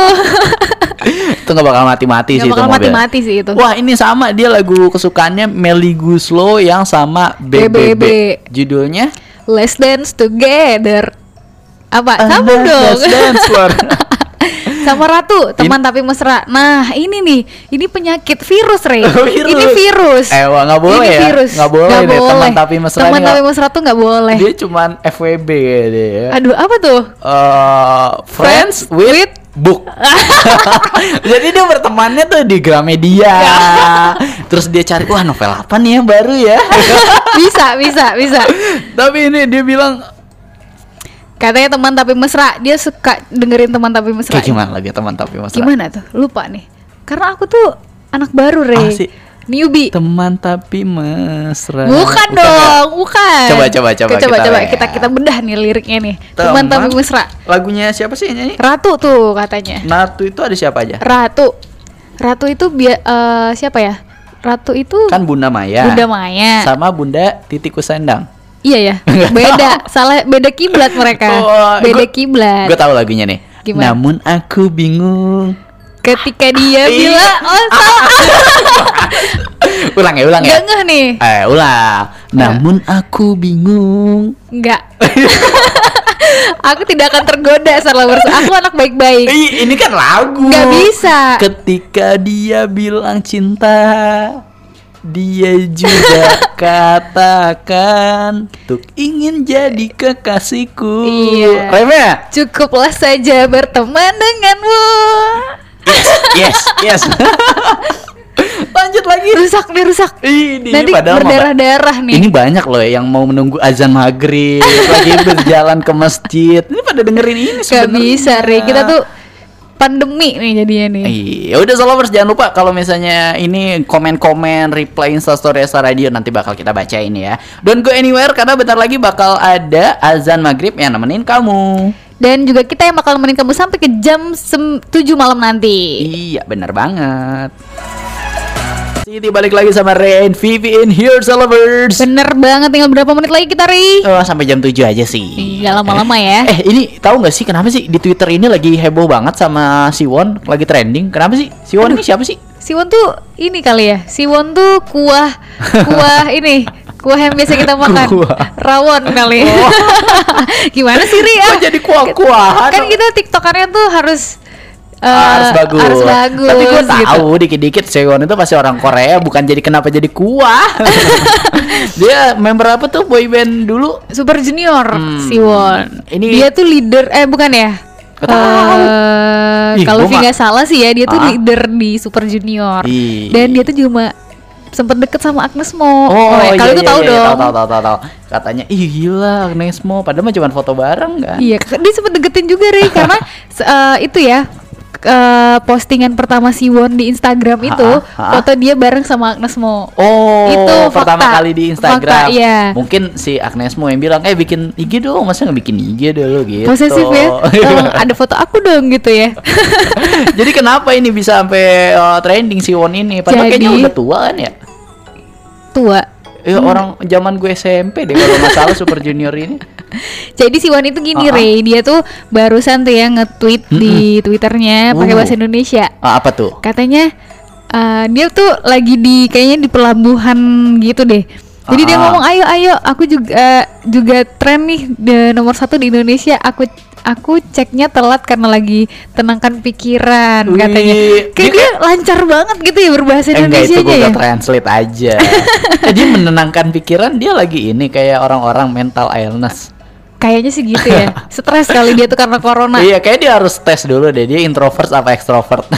itu nggak bakal mati-mati sih Nggak itu bakal mati-mati sih itu. Wah ini sama dia lagu kesukaannya Melly Guslow yang sama BBB. BBB. Judulnya Let's dance together. Apa? Sama Let's dong. Dance Floor. Sama Ratu, teman tapi mesra. Nah, ini nih, ini penyakit virus, Rey. Oh, virus. Ini virus. Eh, wah, nggak boleh ini ya? virus. Nggak boleh deh, teman tapi mesra Teman tapi nggak- mesra tuh nggak boleh. dia cuman FWB ya dia. ya. Aduh, apa tuh? Eh, friends with, with book. Jadi dia bertemannya tuh di Gramedia. Terus dia cari wah novel apa nih yang baru ya. bisa, bisa, bisa. Tapi ini dia bilang Katanya teman tapi mesra, dia suka dengerin teman tapi mesra. kayak gimana lagi teman tapi mesra. Gimana tuh? Lupa nih. Karena aku tuh anak baru, Rey. Ah, sih. Newbie. Teman tapi mesra. Bukan ya? dong, bukan. Coba, coba, coba, Coba, kita coba kita kita bedah nih liriknya nih. Teman tapi mesra. Lagunya siapa sih nyanyi? Ratu tuh katanya. Natu itu ada siapa aja? Ratu. Ratu itu bia- eh, siapa ya? Ratu itu Kan Bunda Maya. Bunda Maya. Sama Bunda Titi Kusendang. Iya ya. Beda, salah beda kiblat mereka. Oh, beda gua- kiblat. Gue tahu lagunya nih. Gimana? Namun aku bingung. Ketika dia Iya. bilang, "Oh, salah." ulang ya, ulang ya. Ngeh nih. Eh, ulang. Namun aku bingung. Enggak. aku tidak akan tergoda salah bers. Aku anak baik-baik. Ini kan lagu. Nggak bisa. Ketika dia bilang cinta, dia juga katakan untuk ingin jadi kekasihku. Iya. Remnya? Cukuplah saja berteman denganmu. Yes, yes. Lanjut lagi. Rusak nih rusak. Ini Nanti berdarah-darah nih. Ini banyak loh yang mau menunggu azan maghrib lagi berjalan ke masjid. Ini pada dengerin ini Gak sebenarnya. bisa, Re. Kita tuh pandemi nih jadinya nih. Iya, udah followers jangan lupa kalau misalnya ini komen-komen, reply Instastory Esa Radio nanti bakal kita baca ini ya. Don't go anywhere karena bentar lagi bakal ada azan maghrib yang nemenin kamu. Dan juga kita yang bakal nemenin kamu sampai ke jam sem- 7 malam nanti. Iya, bener banget. Siti balik lagi sama and Vivi in here, lovers. Bener banget, tinggal berapa menit lagi kita, Ri? Oh, sampai jam 7 aja sih. Nggak lama-lama ya. Eh ini tahu nggak sih kenapa sih di Twitter ini lagi heboh banget sama Siwon lagi trending? Kenapa sih? Siwon ini siapa sih? Siwon tuh ini kali ya. Siwon tuh kuah kuah ini kuah yang biasa kita makan. Kuah. Rawon kali. Oh. Gimana sih Ri? Kok jadi kuah-kuahan? Kan kita tiktokannya tuh harus eh, harus bagus. Harus bagus. Tapi gue gitu. tahu dikit-dikit Siwon itu pasti orang Korea, bukan jadi kenapa jadi kuah. Dia member apa tuh boyband dulu? Super Junior Hmm. Siwon. Ini- dia tuh leader eh bukan ya? Ih, kalau Vi nggak salah sih ya dia tuh Ah. leader di Super Junior. Ih. Dan dia tuh juga sempet deket sama Agnes Mo. Oh, ya, iya, kalau itu iya, tahu iya, dong. Tahu, tahu, tahu, tahu. Katanya, ih gila Agnes Mo. Padahal mah cuma foto bareng kan? Iya, dia sempet deketin juga Ri karena eh, itu ya eh, postingan pertama si Won di Instagram itu Ha-ha, ha-ha. foto dia bareng sama Agnes Mo. Oh, Itu pertama fakta. kali di Instagram. Fakta, iya. Mungkin si Agnes Mo yang bilang, eh bikin IG dong, masa nggak bikin IG dulu gitu. Posesif ya. Tolong ada foto aku dong gitu ya. Jadi kenapa ini bisa sampai uh, trending si Won ini? Padahal Jadi- kayaknya udah tua kan ya? Tua. Ya Hmm. orang zaman gue SMP deh kalau nggak salah Super Junior ini. Jadi si Wan itu gini Ah, ah. Ray, dia tuh barusan tuh ya nge-tweet di Twitternya pakai Uh. bahasa Indonesia. Ah, apa tuh? Katanya eh, dia tuh lagi di kayaknya di pelabuhan gitu deh. Jadi dia Ah. ngomong ayo ayo aku juga juga tren nih di nomor satu di Indonesia. Aku aku ceknya telat karena lagi tenangkan pikiran Wih, katanya. Kayak dia dia lancar banget gitu ya berbahasa Eh, enggak Indonesia itu gue ya. translate aja. Jadi menenangkan pikiran dia lagi ini kayak orang-orang mental illness. Kayaknya sih gitu ya. Stres kali dia tuh karena corona. Iya, kayak dia harus tes dulu deh. Dia introvert apa extrovert?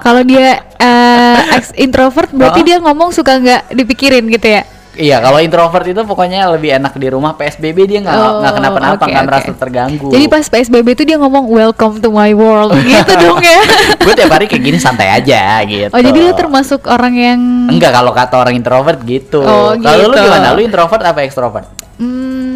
Kalau dia eh, ex- introvert berarti Ah. dia ngomong suka nggak dipikirin gitu ya. Iya, kalau introvert itu pokoknya lebih enak di rumah. PSBB dia nggak Oh, nggak kenapa-napa, nggak oke. merasa terganggu. Jadi pas PSBB itu dia ngomong welcome to my world gitu dong ya. gue tiap hari kayak gini santai aja gitu. Oh jadi lu termasuk orang yang Enggak kalau kata orang introvert gitu. Oh, Kalau lu gitu. gimana? Lu introvert apa extrovert? hmm,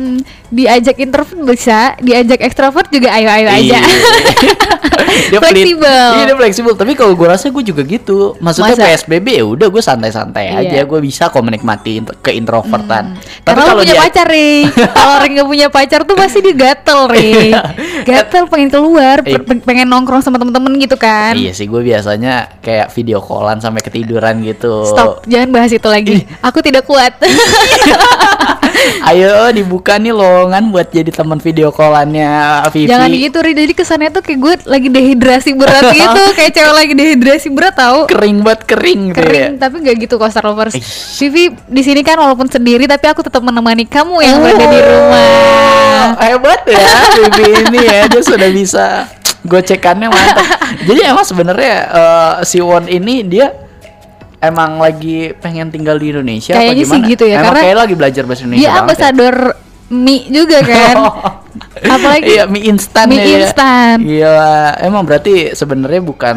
diajak introvert bisa, diajak ekstrovert juga ayo-ayo aja. Iya. dia. Fleksibel. Iya dia fleksibel. Tapi kalau gue rasa gue juga gitu. Maksudnya Masa? PSBB ya udah gue santai-santai Iya. aja. Gue bisa kok menikmati int- keintrovertan. Tapi Karena lu kalau punya dia pacar, Ri. Kalau orang nggak punya pacar tuh pasti dia gatel, Ri. Iya. gatel pengen keluar, Iya. pe- pengen nongkrong sama temen-temen gitu kan. Iya sih gue biasanya kayak video callan sampai ketiduran gitu. Stop, jangan bahas itu lagi. Aku tidak kuat. Ayo dibuka nih lowongan buat jadi teman video callannya Vivi. Jangan gitu, Ri. Jadi kesannya tuh kayak gue lagi dehidrasi berat gitu, kayak cewek lagi dehidrasi berat tahu. Kering banget kering, gitu Kering, ya. tapi nggak gitu kok Star Lovers. Ih. Vivi di sini kan walaupun sendiri, tapi aku tetap menemani kamu yang Oh, berada di rumah. Hebat ya Vivi ini ya dia sudah bisa gocekannya mantap. Jadi emang sebenarnya eh, si Won ini dia emang lagi pengen tinggal di Indonesia apa Kayaknya sih gitu ya, Emang karena kayak lagi belajar bahasa Indonesia Dia banget ya. Mie juga kan. Apalagi iya mie instan mie ya. instan. Iya, emang berarti sebenarnya bukan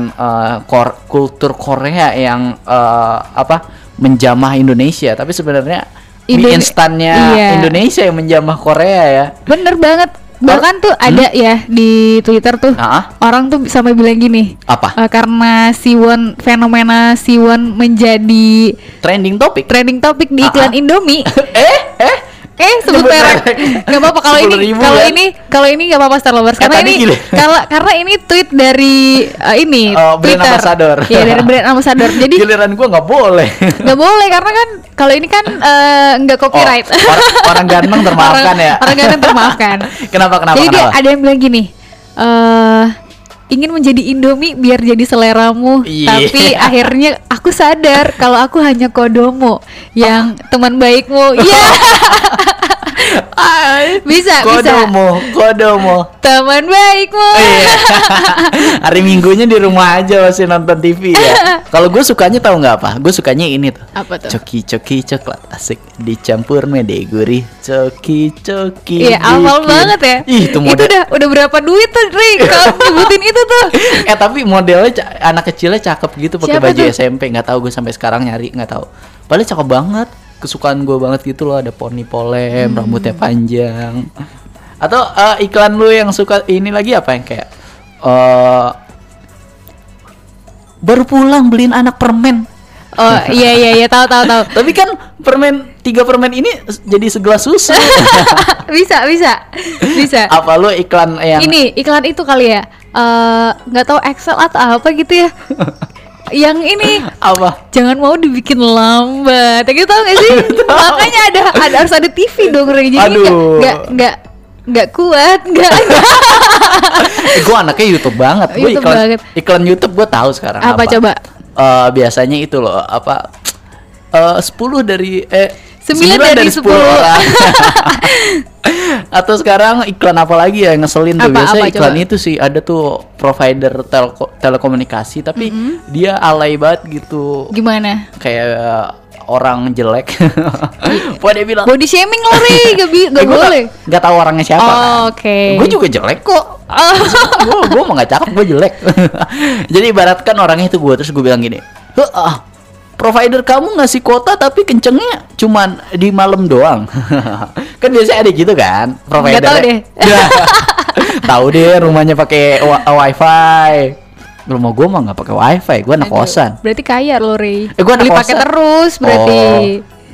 kor- kultur Korea yang eh, apa menjamah Indonesia, tapi sebenarnya mie Indone- instannya iya. Indonesia yang menjamah Korea ya. Bener banget. Bahkan tuh ada ya di Twitter tuh Ah, orang tuh sampai bilang gini. apa? eh, karena Siwon fenomena Siwon menjadi Trending topik. trending topik di iklan. Indomie. eh, eh. Sebut merek nggak apa-apa kalau ini 10.000 kalau kan? ini kalau ini nggak apa-apa Star Lovers karena ini kalau karena ini tweet dari eh, ini Oh, brand Twitter ambassador. ya dari brand ambassador jadi Giliran gua nggak boleh. nggak boleh karena kan kalau ini kan eh, nggak copyright Oh, orang, orang ganteng termaafkan ya. orang ganteng termaafkan kenapa kenapa jadi dia kenapa? ada yang bilang gini eh ingin menjadi Indomie biar jadi seleramu. Iya. tapi akhirnya aku sadar kalau aku hanya kodomo yang teman baikmu. Iya. bisa bisa Kodomo, kodomo. teman baikmu Iya. Hari Minggunya di rumah aja masih nonton TV ya. Kalau gue sukanya tahu nggak apa? Gue sukanya ini tuh. apa tuh Coki coki coklat asik dicampur mede gurih coki coki Iya, awal banget ya. Ih, itu itu model udah udah berapa duit tuh, Rik? Kalau nyebutin itu tuh. eh tapi modelnya anak kecilnya cakep gitu pakai baju tuh? SMP nggak tahu gue sampai sekarang nyari nggak tahu padahal cakep banget kesukaan gue banget gitu loh ada poni polem Hmm. rambutnya panjang atau eh, iklan lu yang suka ini lagi apa yang kayak eh baru pulang beliin anak permen Oh, iya iya iya, tahu tahu tahu. tapi kan permen tiga permen ini jadi segelas susu bisa, bisa. Bisa. apa lu iklan yang Ini iklan itu kali ya. Eh, nggak tahu Excel atau apa gitu ya. Yang ini apa jangan mau dibikin lambat. Kayak gitu tau gak sih? Makanya ada, ada harus ada TV dong, Rik. Jadi nggak nggak nggak nggak kuat, nggak gue anaknya YouTube banget. Gue iklan banget. iklan YouTube gue tahu sekarang Apa coba? Eh, biasanya itu loh apa? eh 10 dari eh Sembilan dari 10 sepuluh. orang. Atau sekarang iklan apa lagi ya yang ngeselin tuh Apa, biasanya apa, iklan coba? itu sih ada tuh provider telko- telekomunikasi tapi dia alay banget gitu Gimana? kayak orang jelek. Pokoknya dia bilang Body shaming loh, Rik. Gak, bi- gak "Eh, boleh. Gak tahu orangnya siapa Oh, kan. oke. Gue juga jelek kok. gue gue mah gak cakep gue jelek. Jadi ibaratkan orangnya itu gue terus gue bilang gini, "Heh, ah, provider kamu ngasih kuota tapi kencengnya cuman di malam doang. kan biasanya ada gitu kan provider. tahu deh. tahu deh rumahnya pakai wifi. Rumah gue mah nggak pakai wifi, gue anak kosan. Berarti kaya loh, Ri. Eh, anak Beli paket terus berarti. Oh,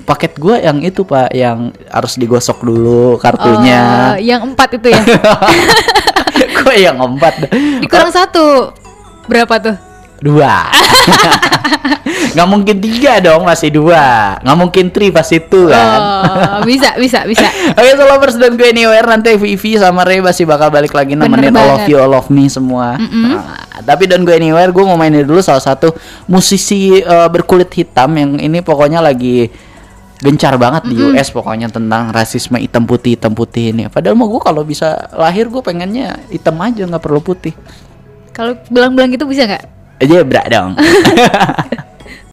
paket gue yang itu pak, yang harus digosok dulu kartunya. Oh, yang empat itu ya. gue yang empat Dikurang satu. Berapa tuh? Dua nggak mungkin tiga dong masih dua nggak mungkin tri pasti itu kan Oh, bisa, bisa, bisa. Oke, so lovers dan gue anywhere nanti Vivi sama Ray masih bakal balik lagi nemenin all of you, all of me semua. Nah, tapi dan gue anywhere gue mau mainin dulu salah satu musisi eh, berkulit hitam yang ini pokoknya lagi gencar banget di US pokoknya tentang rasisme hitam putih hitam putih ini. Padahal mau gue kalau bisa lahir gue pengennya hitam aja nggak perlu putih. Kalau belang-belang gitu bisa nggak? Aja bra dong.